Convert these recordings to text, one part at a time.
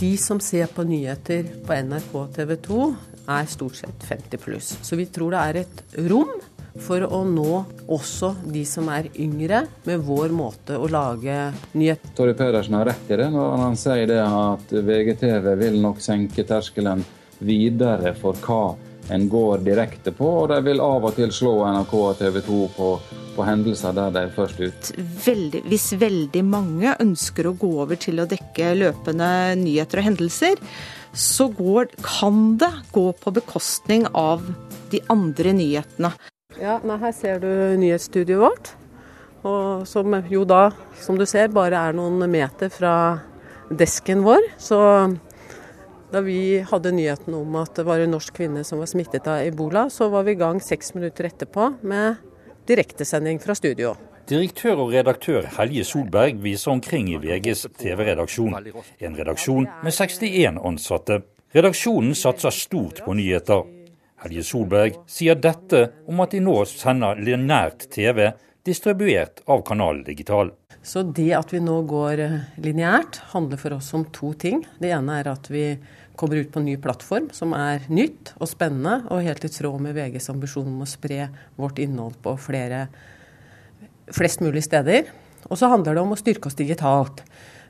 De som ser på nyheter på NRK TV 2, er stort sett 50 pluss. Så vi tror det er et rom for å nå også de som er yngre, med vår måte å lage nyheter Torry Pedersen har rett i det når han sier det at VGTV vil nok senke terskelen videre for hva en går direkte på, og de vil av og til slå NRK og TV 2 på på hendelser der de er først ut. Veldig, hvis veldig mange ønsker å gå over til å dekke løpende nyheter og hendelser, så går, kan det gå på bekostning av de andre nyhetene. Ja, nei, Her ser du nyhetsstudioet vårt. Og som jo da, som du ser, bare er noen meter fra desken vår. Så da vi hadde nyheten om at det var en norsk kvinne som var smittet av ebola, så var vi i gang seks minutter etterpå med direktesending fra studio. Direktør og redaktør Helje Solberg viser omkring i VGs TV-redaksjon. En redaksjon med 61 ansatte. Redaksjonen satser stort på nyheter. Helje Solberg sier dette om at de nå sender lineært TV distribuert av Kanal Digital. Så det at vi nå går lineært, handler for oss om to ting. Det ene er at vi kommer ut på en ny plattform som er nytt og spennende, og helt i tråd med VGs ambisjon om å spre vårt innhold på flere, flest mulig steder. Og så handler det om å styrke oss digitalt.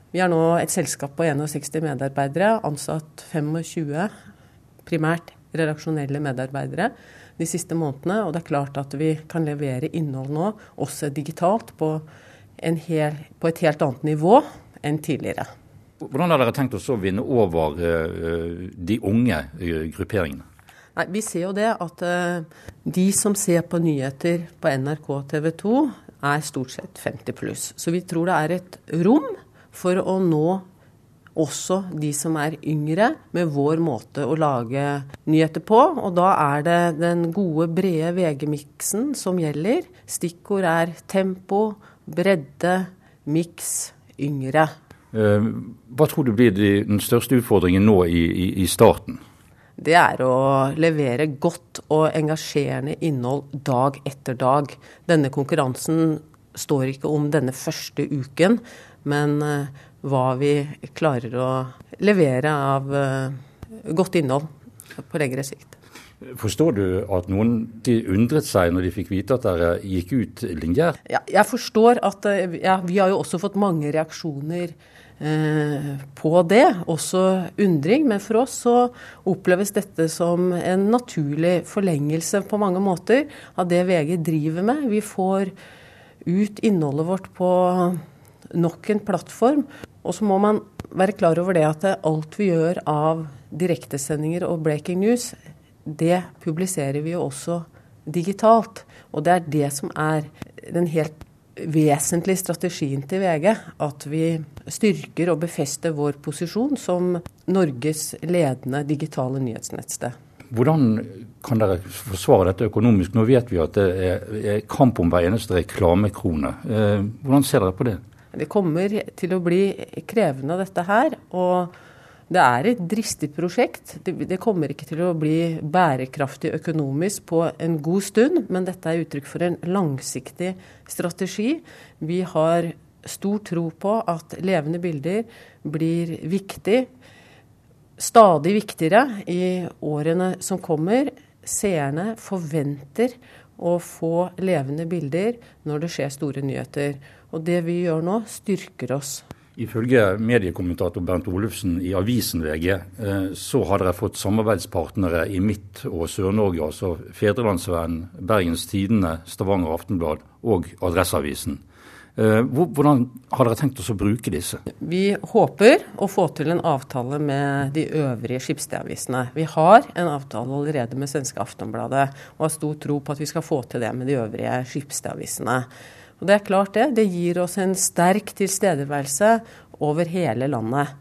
Vi er nå et selskap på 61 medarbeidere, ansatt 25 primært redaksjonelle medarbeidere de siste månedene. Og det er klart at vi kan levere innhold nå, også digitalt, på, hel, på et helt annet nivå enn tidligere. Hvordan har dere tenkt å vinne over eh, de unge eh, grupperingene? Nei, Vi ser jo det at eh, de som ser på nyheter på NRK og TV 2, er stort sett 50 pluss. Så vi tror det er et rom for å nå også de som er yngre, med vår måte å lage nyheter på. Og da er det den gode, brede VG-miksen som gjelder. Stikkord er tempo, bredde, miks, yngre. Eh, hva tror du blir den største utfordringen nå i, i, i starten? Det er å levere godt og engasjerende innhold dag etter dag. Denne konkurransen står ikke om denne første uken, men uh, hva vi klarer å levere av uh, godt innhold på lengre sikt. Forstår du at noen de undret seg når de fikk vite at dere gikk ut lineært? Ja, jeg forstår at ja, Vi har jo også fått mange reaksjoner Eh, på det. Også undring. Men for oss så oppleves dette som en naturlig forlengelse på mange måter av det VG driver med. Vi får ut innholdet vårt på nok en plattform. Og så må man være klar over det at alt vi gjør av direktesendinger og breaking news, det publiserer vi jo også digitalt. Og det er det som er den helt vesentlig strategien til VG at vi styrker og befester vår posisjon som Norges ledende digitale nyhetsnettsted. Hvordan kan dere forsvare dette økonomisk? Nå vet vi at det er kamp om hver eneste reklamekrone. Eh, hvordan ser dere på det? Det kommer til å bli krevende, dette her. og det er et dristig prosjekt. Det, kommer ikke til å bli bærekraftig økonomisk på en god stund, men dette er uttrykk for en langsiktig strategi. Vi har stor tro på at levende bilder blir viktig, stadig viktigere i årene som kommer. Seerne forventer å få levende bilder når det skjer store nyheter. Og det vi gjør nå, styrker oss. Ifølge mediekommentator Bernt Olufsen i avisen VG, eh, så har dere fått samarbeidspartnere i Midt- og Sør-Norge, altså Fedrelandsvennen, Bergens Tidende, Stavanger Aftenblad og Adresseavisen. Eh, hvordan har dere tenkt oss å bruke disse? Vi håper å få til en avtale med de øvrige skipsstedavisene. Vi har en avtale allerede med svenske Aftonbladet, og har stor tro på at vi skal få til det med de øvrige skipsstedavisene. Og det er klart det. Det gir oss en sterk tilstedeværelse over hele landet.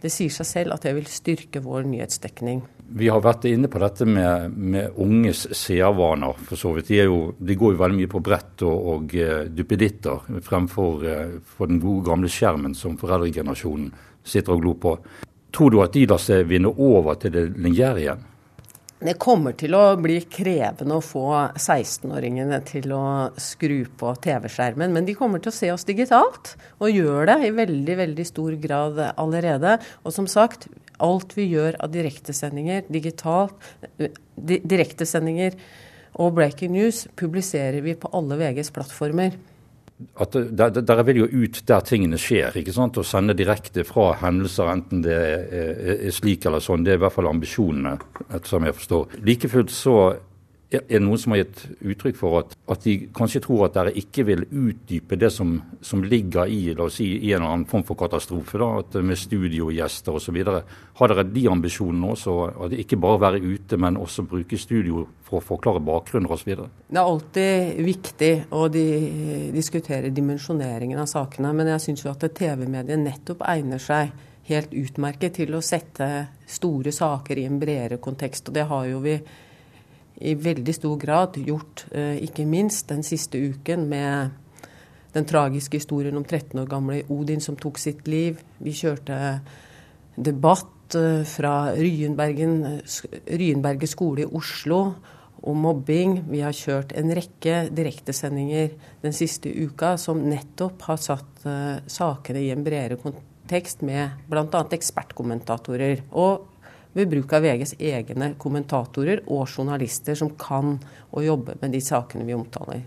Det sier seg selv at det vil styrke vår nyhetsdekning. Vi har vært inne på dette med, med unges seervaner, for så vidt. De, jo, de, går jo veldig mye på brett og, og uh, duppeditter fremfor uh, for den gode gamle skjermen som foreldregenerasjonen sitter og glor på. Tror du at de lar seg vinne over til det lineære igjen? Det kommer til å bli krevende å få 16-åringene til å skru på TV-skjermen, men de kommer til å se oss digitalt, og gjør det i veldig veldig stor grad allerede. Og som sagt, alt vi gjør av direktesendinger digitalt, direktesendinger og breaking news, publiserer vi på alle VGs plattformer at der, der vil jo ut der tingene skjer. ikke sant? Å sende direkte fra hendelser, enten det er, er, er slik eller sånn. Det er i hvert fall ambisjonene, som jeg forstår. Like fullt så er det noen som har gitt uttrykk for at, at, de kanskje tror at dere ikke vil utdype det som, som ligger i la oss si, i en eller annen form for katastrofe, da, at med studiogjester osv. Har dere de ambisjonene også? At ikke bare være ute, men også bruke studio for å forklare bakgrunner osv.? Det er alltid viktig å de, diskutere dimensjoneringen av sakene, men jeg syns jo at TV-mediet nettopp egner seg helt utmerket til å sette store saker i en bredere kontekst. og det har jo vi i veldig stor grad gjort, eh, ikke minst den siste uken med den tragiske historien om 13 år gamle Odin som tok sitt liv. Vi kjørte debatt eh, fra Ryenberget skole i Oslo om mobbing. Vi har kjørt en rekke direktesendinger den siste uka som nettopp har satt uh, sakene i en bredere kontekst med bl.a. ekspertkommentatorer. Og ved bruk av VGs egne kommentatorer og journalister som kan å jobbe med de sakene vi omtaler.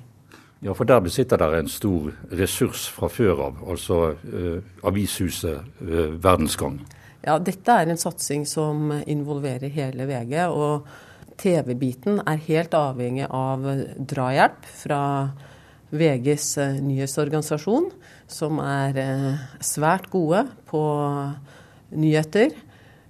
Ja, for der besitter dere en stor ressurs fra før av, altså eh, avishuset eh, Verdensgang. Ja, dette er en satsing som involverer hele VG. og TV-biten er helt avhengig av drahjelp fra VGs eh, nyhetsorganisasjon, som er eh, svært gode på nyheter.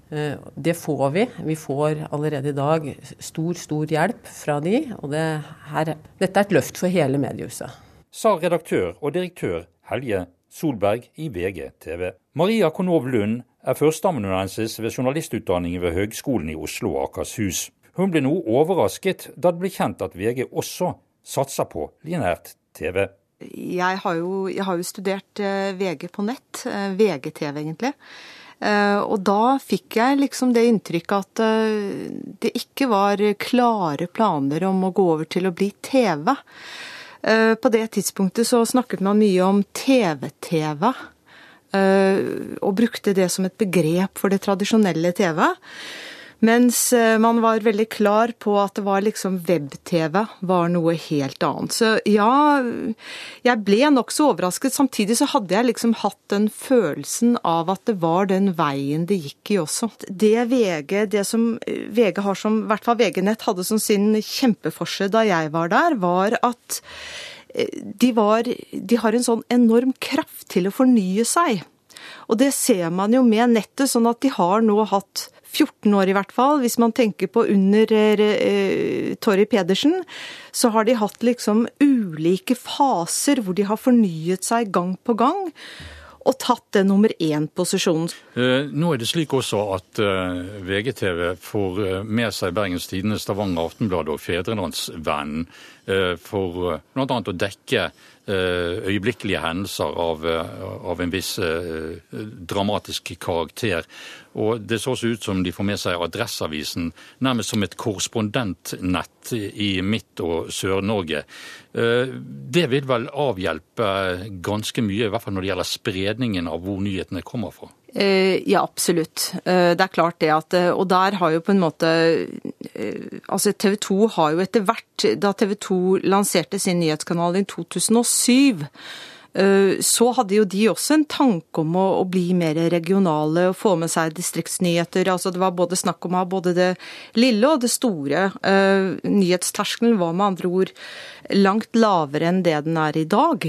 Eh, det får vi. Vi får allerede i dag stor, stor hjelp fra de, og det her, dette er et løft for hele mediehuset. Sa redaktør og direktør Helje Solberg i VG TV. Maria Konov Lund er førsteamanuensis ved journalistutdanningen ved Høgskolen i Oslo og Akershus. Hun ble noe overrasket da det ble kjent at VG også satser på linært TV. Jeg har jo, jeg har jo studert eh, VG på nett, eh, VGTV egentlig. Eh, og da fikk jeg liksom det inntrykket at eh, det ikke var klare planer om å gå over til å bli TV. Eh, på det tidspunktet så snakket man mye om TV-TV, og brukte det som et begrep for det tradisjonelle TV. Mens eh, man var veldig klar på at det var liksom web-TV var noe helt annet. Så ja, jeg ble nokså overrasket. Samtidig så hadde jeg liksom hatt den følelsen av at det var den veien det gikk i også. Det VG, det som eh, VG har som, i hvert fall VG-nett hadde som sin kjempeforse da jeg var der, var at eh, de, var, de har en sånn enorm kraft til å fornye seg. Og det ser man jo med nettet, sånn at de har nå hatt 14 år i hvert fall. Hvis man tenker på under eh, Torry Pedersen, så har de hatt liksom ulike faser hvor de har fornyet seg gang på gang og tatt den nummer én-posisjonen. Eh, nå er det slik også at eh, VGTV får eh, med seg Bergens Tidende, Stavanger Aftenblad og Fedrelandsvennen for bl.a. å dekke øyeblikkelige hendelser av, av en viss dramatisk karakter. Og Det så også ut som de får med seg Adresseavisen nærmest som et korrespondentnett i Midt- og Sør-Norge. Eh, det vil vel avhjelpe ganske mye, i hvert fall når det gjelder spredningen av hvor nyhetene kommer fra? Eh, ja, absolutt. Eh, det er klart det at Og der har jo på en måte Altså TV 2 har jo etter hvert, da TV 2 lanserte sin nyhetskanal i 2007 Eh, så hadde jo de også en tanke om å, å, bli mer regionale og få med seg distriktsnyheter. Altså det var både snakk om å ha både det lille og det store. Uh, nyhetsterskelen var med andre ord langt lavere enn det den er i dag.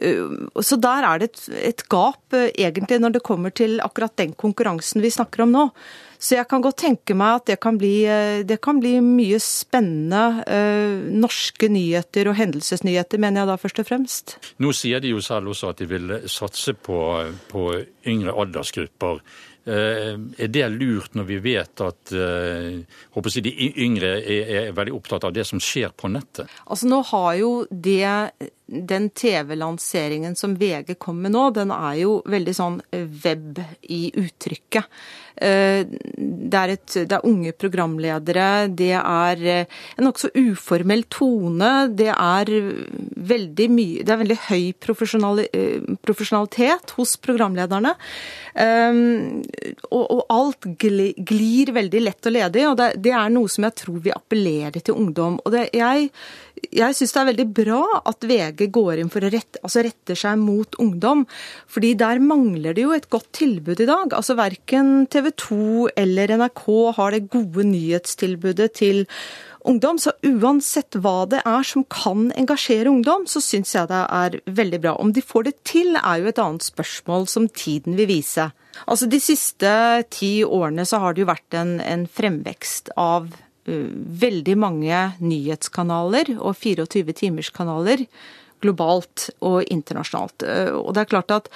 Uh, så der er det et, et gap, egentlig, når det kommer til akkurat den konkurransen vi snakker om nå. Så jeg kan godt tenke meg at det kan bli, eh, det kan bli mye spennende eh, norske nyheter og hendelsesnyheter, mener jeg da først og fremst. Nå sier de jo selv også at de vil satse på, på yngre aldersgrupper. Eh, er det lurt når vi vet at eh, håper jeg de yngre er, er, veldig opptatt av det som skjer på nettet? Altså Nå har jo det den TV-lanseringen som VG kom med nå, den er jo veldig sånn web i uttrykket. Eh, det er, et, det er unge programledere, det er eh, en nokså uformell tone. Det er veldig mye Det er veldig høy eh, profesjonalitet hos programlederne. Og, og alt glir veldig lett og ledig, og det, det, er noe som jeg tror vil appellere til ungdom. Og det, jeg jeg syns det er veldig bra at VG går inn for å rette, altså retter seg mot ungdom. fordi der mangler det jo et godt tilbud i dag. Altså Verken TV 2 eller NRK har det gode nyhetstilbudet til ungdom. Så uansett hva det er som kan engasjere ungdom, så syns jeg det er veldig bra. Om de får det til, er jo et annet spørsmål som tiden vil vise. Altså De siste ti årene så har det jo vært en, en fremvekst av veldig mange nyhetskanaler og 24-timerskanaler globalt og internasjonalt. Og det er klart at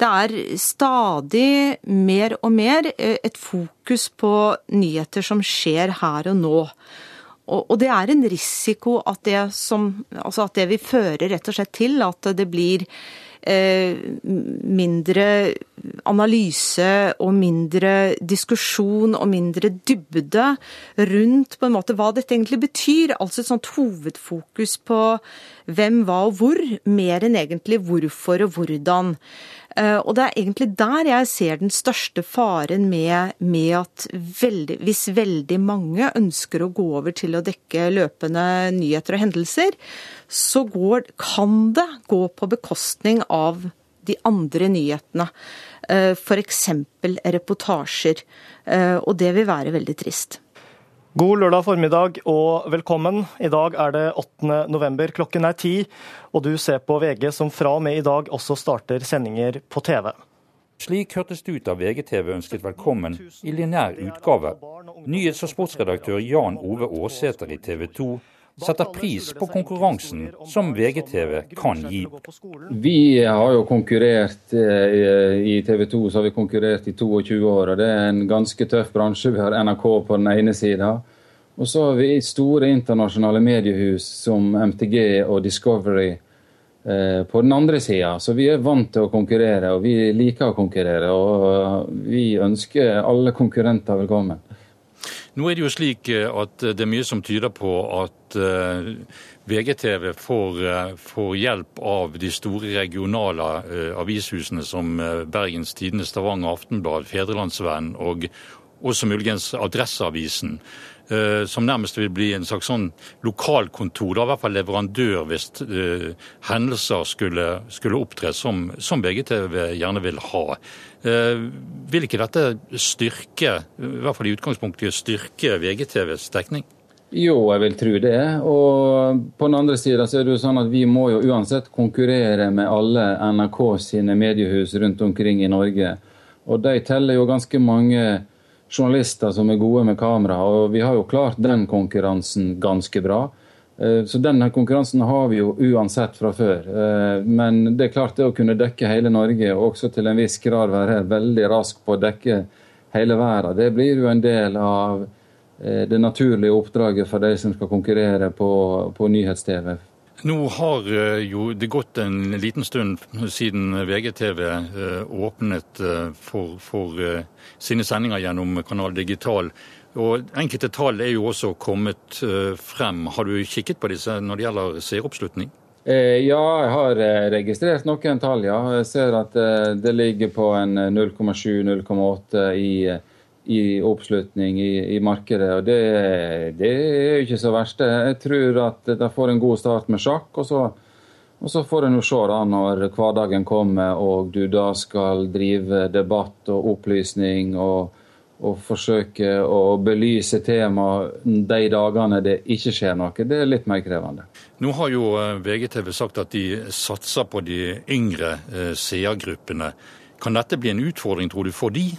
det er stadig mer og mer et fokus på nyheter som skjer her og nå. Og, det er en risiko at det, som, altså at det vil føre rett og slett til at det blir Eh, mindre analyse og mindre diskusjon og mindre dybde rundt på en måte hva dette egentlig betyr. Altså et sånt hovedfokus på hvem, hva og hvor, mer enn egentlig hvorfor og hvordan. Eh, og det er egentlig der jeg ser den største faren med, med at veldig, hvis veldig mange ønsker å gå over til å dekke løpende nyheter og hendelser, så går, kan det gå på bekostning av de andre nyhetene. Eh, F.eks. reportasjer. Eh, og det vil være veldig trist. God lørdag formiddag og velkommen. I dag er det 8. november, klokken er ti, og du ser på VG som fra og med i dag også starter sendinger på TV. Slik hørtes det ut da VGTV ønsket velkommen i lineær utgave. Nyhets- og sportsredaktør Jan Ove Aasæter i TV 2 setter pris på konkurransen som VGTV kan gi. Vi har jo konkurrert eh, i TV 2 så har vi konkurrert i 22 år. og Det er en ganske tøff bransje. Vi har NRK på den ene sida. Og så har vi store internasjonale mediehus som MTG og Discovery eh, på den andre sida. Så vi er vant til å konkurrere, og vi liker å konkurrere. Og vi ønsker alle konkurrenter velkommen. Nå er det jo slik eh, at det er mye som tyder på at eh, VGTV får, eh, får hjelp av de store regionale avishusene som Bergens Tidende, Stavanger Aftenblad, Fedrelandsvennen og også muligens Adresseavisen. Eh, som nærmest vil bli en slags sånn lokalkontor, da, i hvert fall leverandør hvis uh, hendelser skulle, skulle opptre som, som VGTV gjerne vil ha. Uh, vil ikke dette styrke, i hvert fall i utgangspunktet, styrke VGTVs dekning? Jo, jeg vil tro det. Og på den andre sida så er det jo sånn at vi må jo uansett konkurrere med alle NRK sine mediehus rundt omkring i Norge. Og de teller jo ganske mange journalister som er gode med kamera. Og vi har jo klart den konkurransen ganske bra. Eh, så denne konkurransen har vi jo uansett fra før. Eh, men det er klart det å kunne dekke hele Norge, og også til en viss grad være veldig rask på å dekke hele verden, det blir jo en del av eh, det naturlige oppdraget for de som skal konkurrere på, på nyhets-TV. Nå har eh, jo det gått en liten stund siden VGTV eh, åpnet eh, for, for sine sendinger gjennom Kanal Digital. Og Enkelte tall er jo også kommet frem. Har du kikket på disse når det gjelder seeroppslutning? Ja, jeg har registrert noen tall, ja. Jeg ser at det ligger på en 0,7-0,8 i i oppslutning i, i markedet. og det, det, er jo ikke så verst. Jeg tror at de får en god start med sjakk. og så, og så får en jo se da når hverdagen kommer og du da skal drive debatt og opplysning og, og forsøke å belyse tema de dagene det ikke skjer noe. Det er litt mer krevende. Nå har jo eh, VGTV sagt at de satser på de yngre eh, seergruppene. Kan dette bli en utfordring, tror du, for de?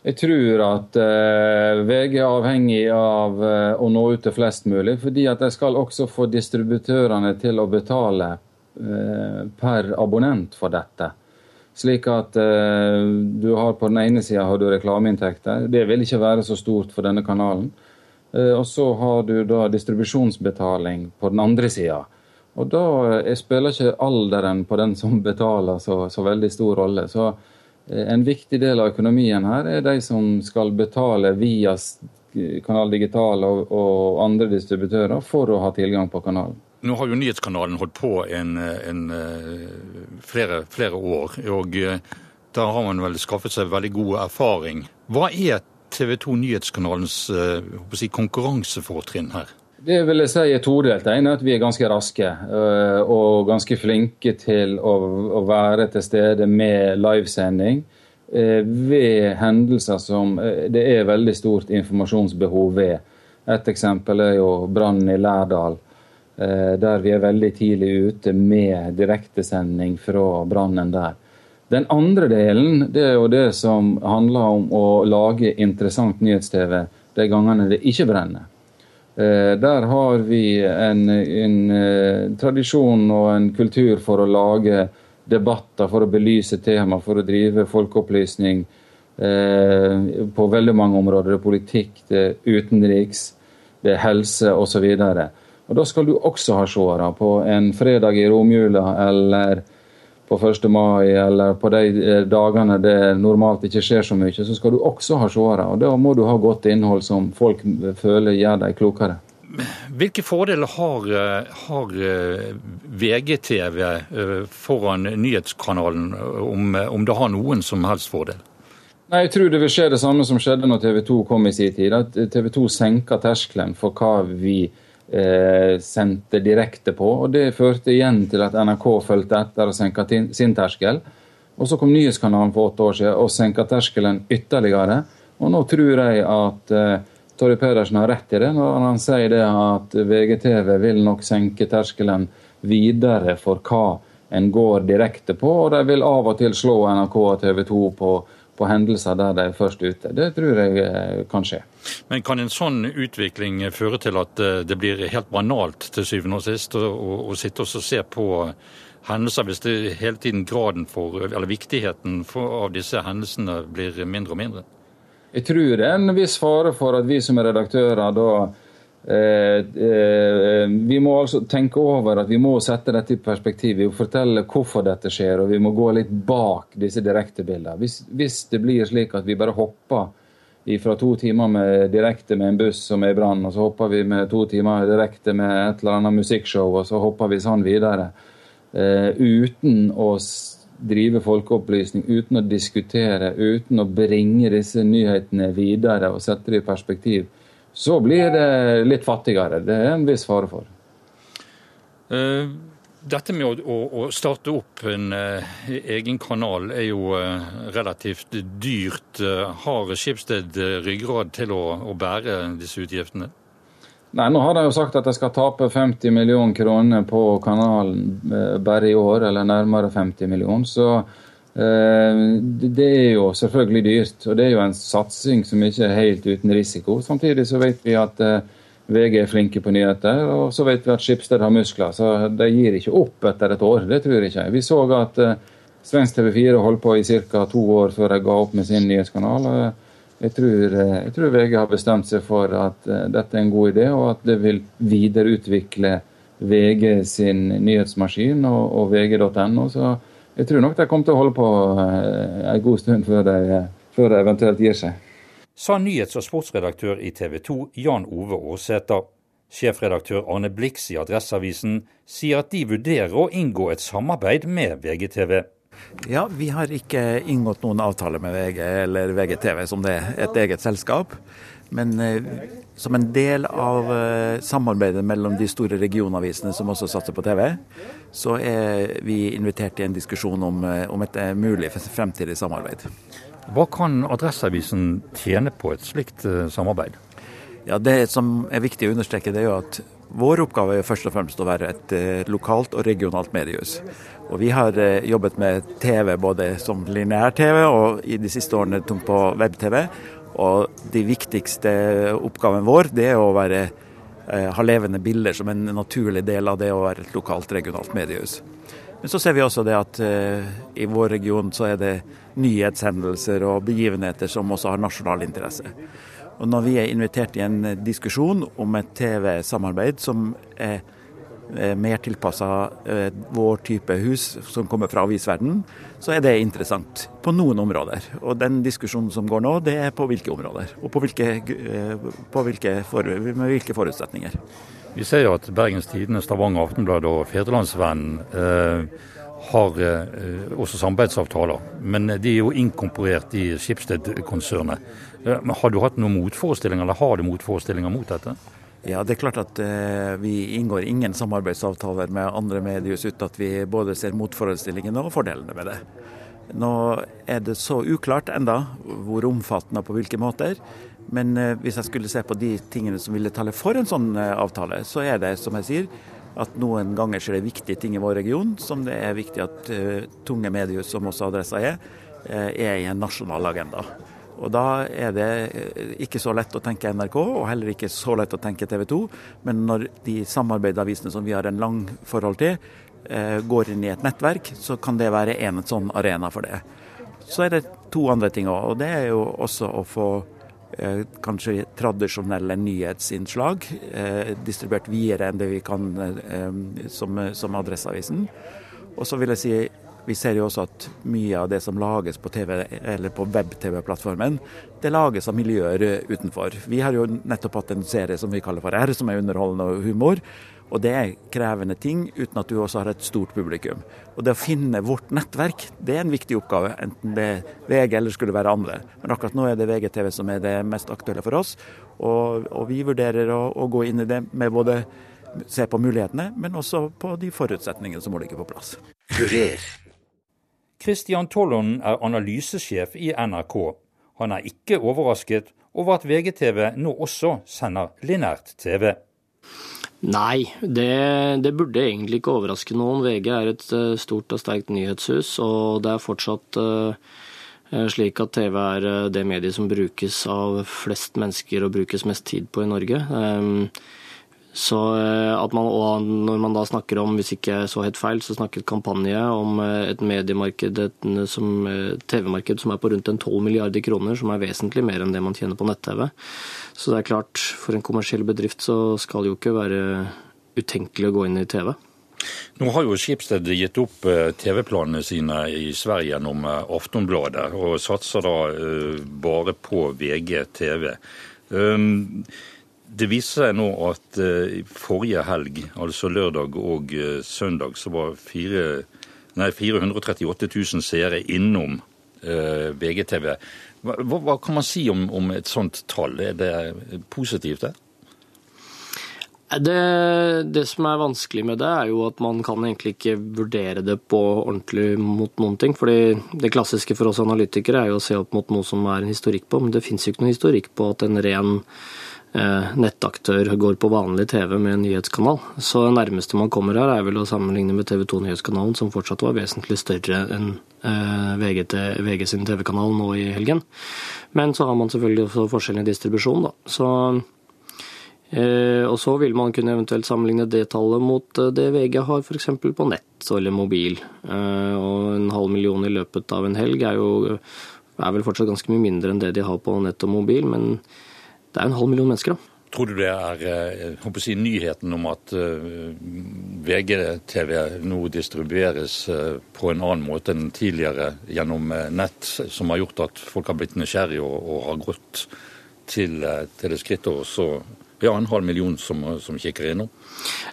Jeg tror at eh, VG er avhengig av eh, å nå ut til flest mulig, fordi at de skal også få distributørene til å betale eh, per abonnent for dette. Slik at du har på den ene sida reklameinntekter. Det vil ikke være så stort for denne kanalen. og så har du da distribusjonsbetaling på den andre sida. Og da eh, spiller ikke alderen på den som betaler så, så veldig stor rolle. Så eh, en viktig del av økonomien her er de som skal betale via Kanal Digital og, og andre distributører for å ha tilgang på kanalen. Nå har jo nyhetskanalen holdt på en, en, flere, flere, år, og da har man vel skaffet seg veldig god erfaring. Hva er TV 2 Nyhetskanalens si, konkurransefortrinn her? Det vil jeg si er todelt. Det ene er at vi er ganske raske øh, og ganske flinke til å, være til stede med livesending øh, ved hendelser som øh, det er veldig stort informasjonsbehov ved. Et eksempel er jo brannen i Lærdal, der vi er veldig tidlig ute med direktesending fra brannen der. Den andre delen det er jo det som handler om å lage interessant nyhets-TV de gangene det ikke brenner. Eh, der har vi en, en, eh, tradisjon og en kultur for å lage debatter, for å belyse tema, for å drive folkeopplysning eh, på veldig mange områder. Det er politikk, det er utenriks, det er helse osv. Og Da skal du også ha seere på en fredag i romjula eller på 1. mai eller på de dagene det normalt ikke skjer så mye, så skal du også ha seere. Og da må du ha godt innhold som folk føler gjør deg klokere. Hvilke fordeler har, har VGTV eh, foran nyhetskanalen, om, om det har noen som helst fordel? Nei, Jeg tror det vil skje det samme som skjedde når TV 2 kom i sin tid. At TV 2 senka terskelen for hva vi eh, sendte direkte på. og Det førte igjen til at NRK fulgte etter og senka sin terskel. Og Så kom Nyhetskanalen for åtte år siden og senka terskelen ytterligere. Og nå tror jeg at eh, Torry Pedersen har rett i det når han sier det at VGTV vil nok senke terskelen videre for hva en går direkte på, og de vil av og til slå NRK og TV 2 på på hendelser der de er først ute. Det tror jeg eh, kan skje. Men kan en sånn utvikling føre til at eh, det blir helt banalt til syvende og sist å sitte og se på hendelser, hvis det hele tiden graden for, eller viktigheten for, av disse hendelsene blir mindre og mindre? Jeg tror det er en viss fare for at vi som er redaktører da vi må altså tenke over at vi må sette dette i perspektiv. Vi må fortelle hvorfor dette skjer, og vi må gå litt bak disse direktebildene. Hvis, hvis det blir slik at vi bare hopper fra to timer med direkte med en buss som er i brann, og så hopper vi med to timer direkte med et eller annet musikkshow, og så hopper vi sånn videre. Uh, uten å drive folkeopplysning, uten å diskutere, uten å bringe disse nyhetene videre og sette det i perspektiv så blir det litt fattigere. Det er en viss fare for. Uh, dette med å, å, starte opp en uh, egen kanal er jo uh, relativt dyrt. har Skipsted ryggrad til å, å, bære disse utgiftene? Nei, Nå har de jo sagt at de skal tape 50 millioner kroner på kanalen bare i år, eller nærmere 50 millioner. Så Eh, det er jo selvfølgelig dyrt, og det er jo en satsing som ikke er helt uten risiko. Samtidig så vet vi at eh, VG er flinke på nyheter, og så vet vi at Skipsted har muskler. Så de gir ikke opp etter et år, det tror jeg ikke. Vi så at eh, Svensk TV4 holdt på i ca. to år før de ga opp med sin nyhetskanal. Jeg tror, jeg tror, VG har bestemt seg for at dette er en god idé, og at det vil videreutvikle VG sin nyhetsmaskin og, og vg.no. Så jeg tror nok de kommer til å holde på eh, en god stund før de, før de eventuelt gir seg. Sa nyhets- og sportsredaktør i TV 2 Jan Ove Aarsæter. Sjefredaktør Arne Blix i Adresseavisen sier at de vurderer å inngå et samarbeid med VGTV. Ja, vi har ikke inngått noen avtale med VG eller VGTV som det er et eget selskap. Men eh, som en del av eh, samarbeidet mellom de store regionavisene som også satser på TV, så er vi invitert til en diskusjon om, eh, om et mulig fremtidig samarbeid. Hva kan Adresseavisen tjene på et slikt samarbeid? Ja, Det som er viktig å understreke, det er jo at vår oppgave er først og fremst å være et lokalt og regionalt mediehus. Og Vi har jobbet med TV både som lineær-TV og i de siste årene tungt på web-TV. Og de viktigste oppgaven vår det er å være, eh, ha levende bilder som en naturlig del av det å være et lokalt, regionalt mediehus. Men så ser vi også det at eh, i vår region så er det nyhetshendelser og begivenheter som også har nasjonal interesse. Og når vi er invitert i en diskusjon om et TV-samarbeid som er mer tilpassa eh, vår type hus som kommer fra avisverdenen, så er det interessant på noen områder. Og den diskusjonen som går nå, det er på hvilke områder. Og på hvilke, på hvilke for, med hvilke forutsetninger. Vi ser jo at Bergens Tidende, Stavanger Aftenblad og Fedrelandsvennen eh, har eh, også samarbeidsavtaler. Men de er jo inkorporert i Skipsted-konsernet. Eh, har du hatt noen motforestillinger, eller har du motforestillinger mot dette? Ja, det er klart at eh, Vi inngår ingen samarbeidsavtaler med andre medier uten at vi både ser motforestillingene og fordelene med det. Nå er det så uklart enda hvor omfattende og på hvilke måter. Men eh, hvis jeg skulle se på de tingene som ville tale for en sånn eh, avtale, så er det som jeg sier, at noen ganger skjer det viktige ting i vår region som det er viktig at uh, tunge medier som også Adressa er, uh, er i en nasjonal agenda. Og Da er det eh, ikke så lett å tenke NRK, og heller ikke så lett å tenke TV 2. Men når de samarbeidsavisene som vi har en lang forhold til, eh, går inn i et nettverk, så kan det være en sånn arena for det. Så er det to andre ting òg, og det er jo også å få eh, kanskje tradisjonelle nyhetsinnslag distribuert videre enn det vi kan som, som Adresseavisen. Og så vil jeg si vi ser jo også at mye av det som lages på TV, eller på web-TV-plattformen, det lages av miljøer utenfor. Vi har jo nettopp hatt en serie som vi kaller for R, som er underholdende og humor. Og det er krevende ting, uten at du også har et stort publikum. Og det å finne vårt nettverk, det er en viktig oppgave, enten det er VG eller skulle være andre. Men akkurat nå er det VGTV som er det mest aktuelle for oss. Og, og vi vurderer å, å gå inn i det med både se på mulighetene, men også på de forutsetningene som må ligge på plass. Kurer. Christian Tollonen er analysesjef i NRK. Han er ikke overrasket over at VGTV nå også sender linært TV. Nei, det, det, burde egentlig ikke overraske noen. VG er et eh, stort og sterkt nyhetshus, og det er fortsatt uh, slik at TV er det mediet som brukes av flest mennesker og brukes mest tid på i Norge. Så eh, at man, og når man da snakker om, hvis ikke jeg så helt feil, så snakket kampanje om eh, et mediemarked, et TV-marked som er på rundt en 12 milliarder kroner, som er vesentlig mer enn det man tjener på nett-TV. Så det er klart, for en kommersiell bedrift så skal det jo ikke være utenkelig å gå inn i TV. Nå har jo Skipsted gitt opp eh, TV-planene sine i Sverige gjennom Aftonbladet, og satser da bare på VGTV. Um, det viser seg nå at uh, forrige helg, altså lørdag og uh, søndag, så var fire, nei, 438 000 seere innom eh, VGTV. Hva, hva, kan man si om, om, et sånt tall? Er det positivt, det? Det, det, som er vanskelig med det, er jo at man kan egentlig ikke vurdere det på ordentlig mot noen ting. fordi det klassiske for oss analytikere er jo å se opp mot noe som er en historikk på, men det fins jo ikke noen historikk på at en ren Eh, nettaktør går på vanlig TV med en nyhetskanal. Så det nærmeste man kommer her, er vel å sammenligne med TV 2-nyhetskanalen, som fortsatt var vesentlig større enn eh, VG, VG sin TV-kanal nå i helgen. Men så har man selvfølgelig også forskjellen i distribusjon, da. Så, eh, og så vil man kunne eventuelt sammenligne det tallet mot det VG har f.eks. på nett eller mobil. Og en halv million i løpet av en helg er jo er vel fortsatt ganske mye mindre enn det de har på nett og mobil. men det er en halv million mennesker, da. Tror du det er eh, si, nyheten om at uh, VGTV nå distribueres uh, på en annen måte enn tidligere gjennom nett, som har gjort at folk har blitt nysgjerrige og, og har gått til, til det skrittet så ja, en halv million som, som kikker innom?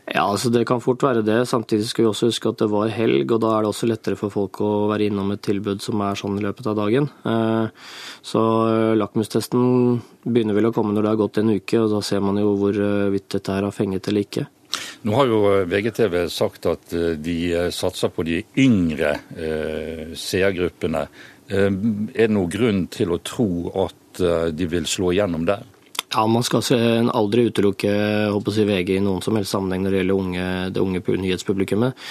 Ja, altså det kan fort være det. Samtidig skal vi også huske at det var helg, og da er det også lettere for folk å være innom et tilbud som er sånn i løpet av dagen. Eh, så eh, lakmustesten begynner vel å komme når det har gått en uke, og da ser man jo hvorvidt dette her har fenget eller ikke. Nå har jo VGTV sagt at eh, de satser på de yngre eh, seergruppene. Eh, er det noen grunn til å tro at de vil slå igjennom der? Ja, Man skal aldri utelukke si, VG i noen som helst sammenheng når det gjelder unge, det unge nyhetspublikummet.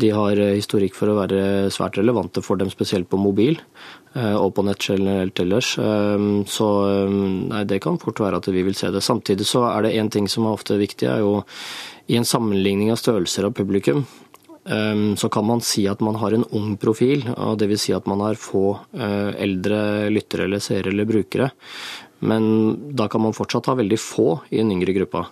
De har eh, historikk for å være svært relevante for dem, spesielt på mobil eh, og på nett generelt ellers. Ehm, så ehm, nei, det kan fort være at vi vil se det. Samtidig så er det én ting som er ofte viktig, er jo i en sammenligning av størrelser av publikum ehm, så kan man si at man har en ung profil, og dvs. Si at man har få eh, eldre lyttere eller seere eller brukere. Men da kan man fortsatt ha veldig få i den yngre gruppa.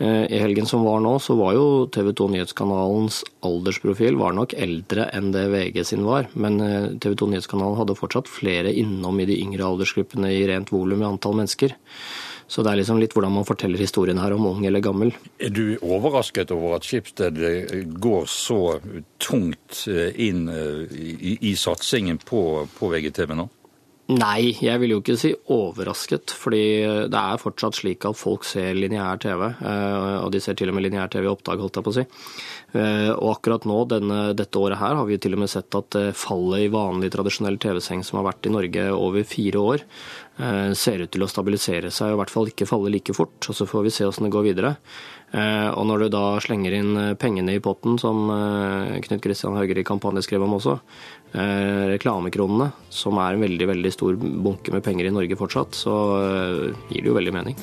Eh, I helgen som var nå, så var jo TV 2 Nyhetskanalens aldersprofil var nok eldre enn det VG sin var. Men eh, TV 2 Nyhetskanalen hadde fortsatt flere innom i de yngre aldersgruppene i rent volum i antall mennesker. Så det er liksom litt hvordan man forteller historien her, om ung eller gammel. Er du overrasket over at Skipsted går så tungt inn i, i satsingen på, på VGTV nå? Nei, jeg vil jo ikke si overrasket. fordi det er fortsatt slik at folk ser lineær TV. Eh, og de ser til og med lineær TV i oppdag, holdt jeg på å si. Eh, og akkurat nå, denne, dette året her, har vi til og med sett at eh, fallet i vanlig tradisjonell TV-seng som har vært i Norge over fire år, ser ut til å stabilisere seg og i hvert fall ikke falle like fort. Og så får vi se hvordan det går videre. Og når du da slenger inn pengene i potten, som Knut Kristian Hauger i kampanje skrev om også, Eh, reklamekronene, som er en veldig veldig stor bunke med penger i Norge fortsatt, så eh, gir det jo veldig mening.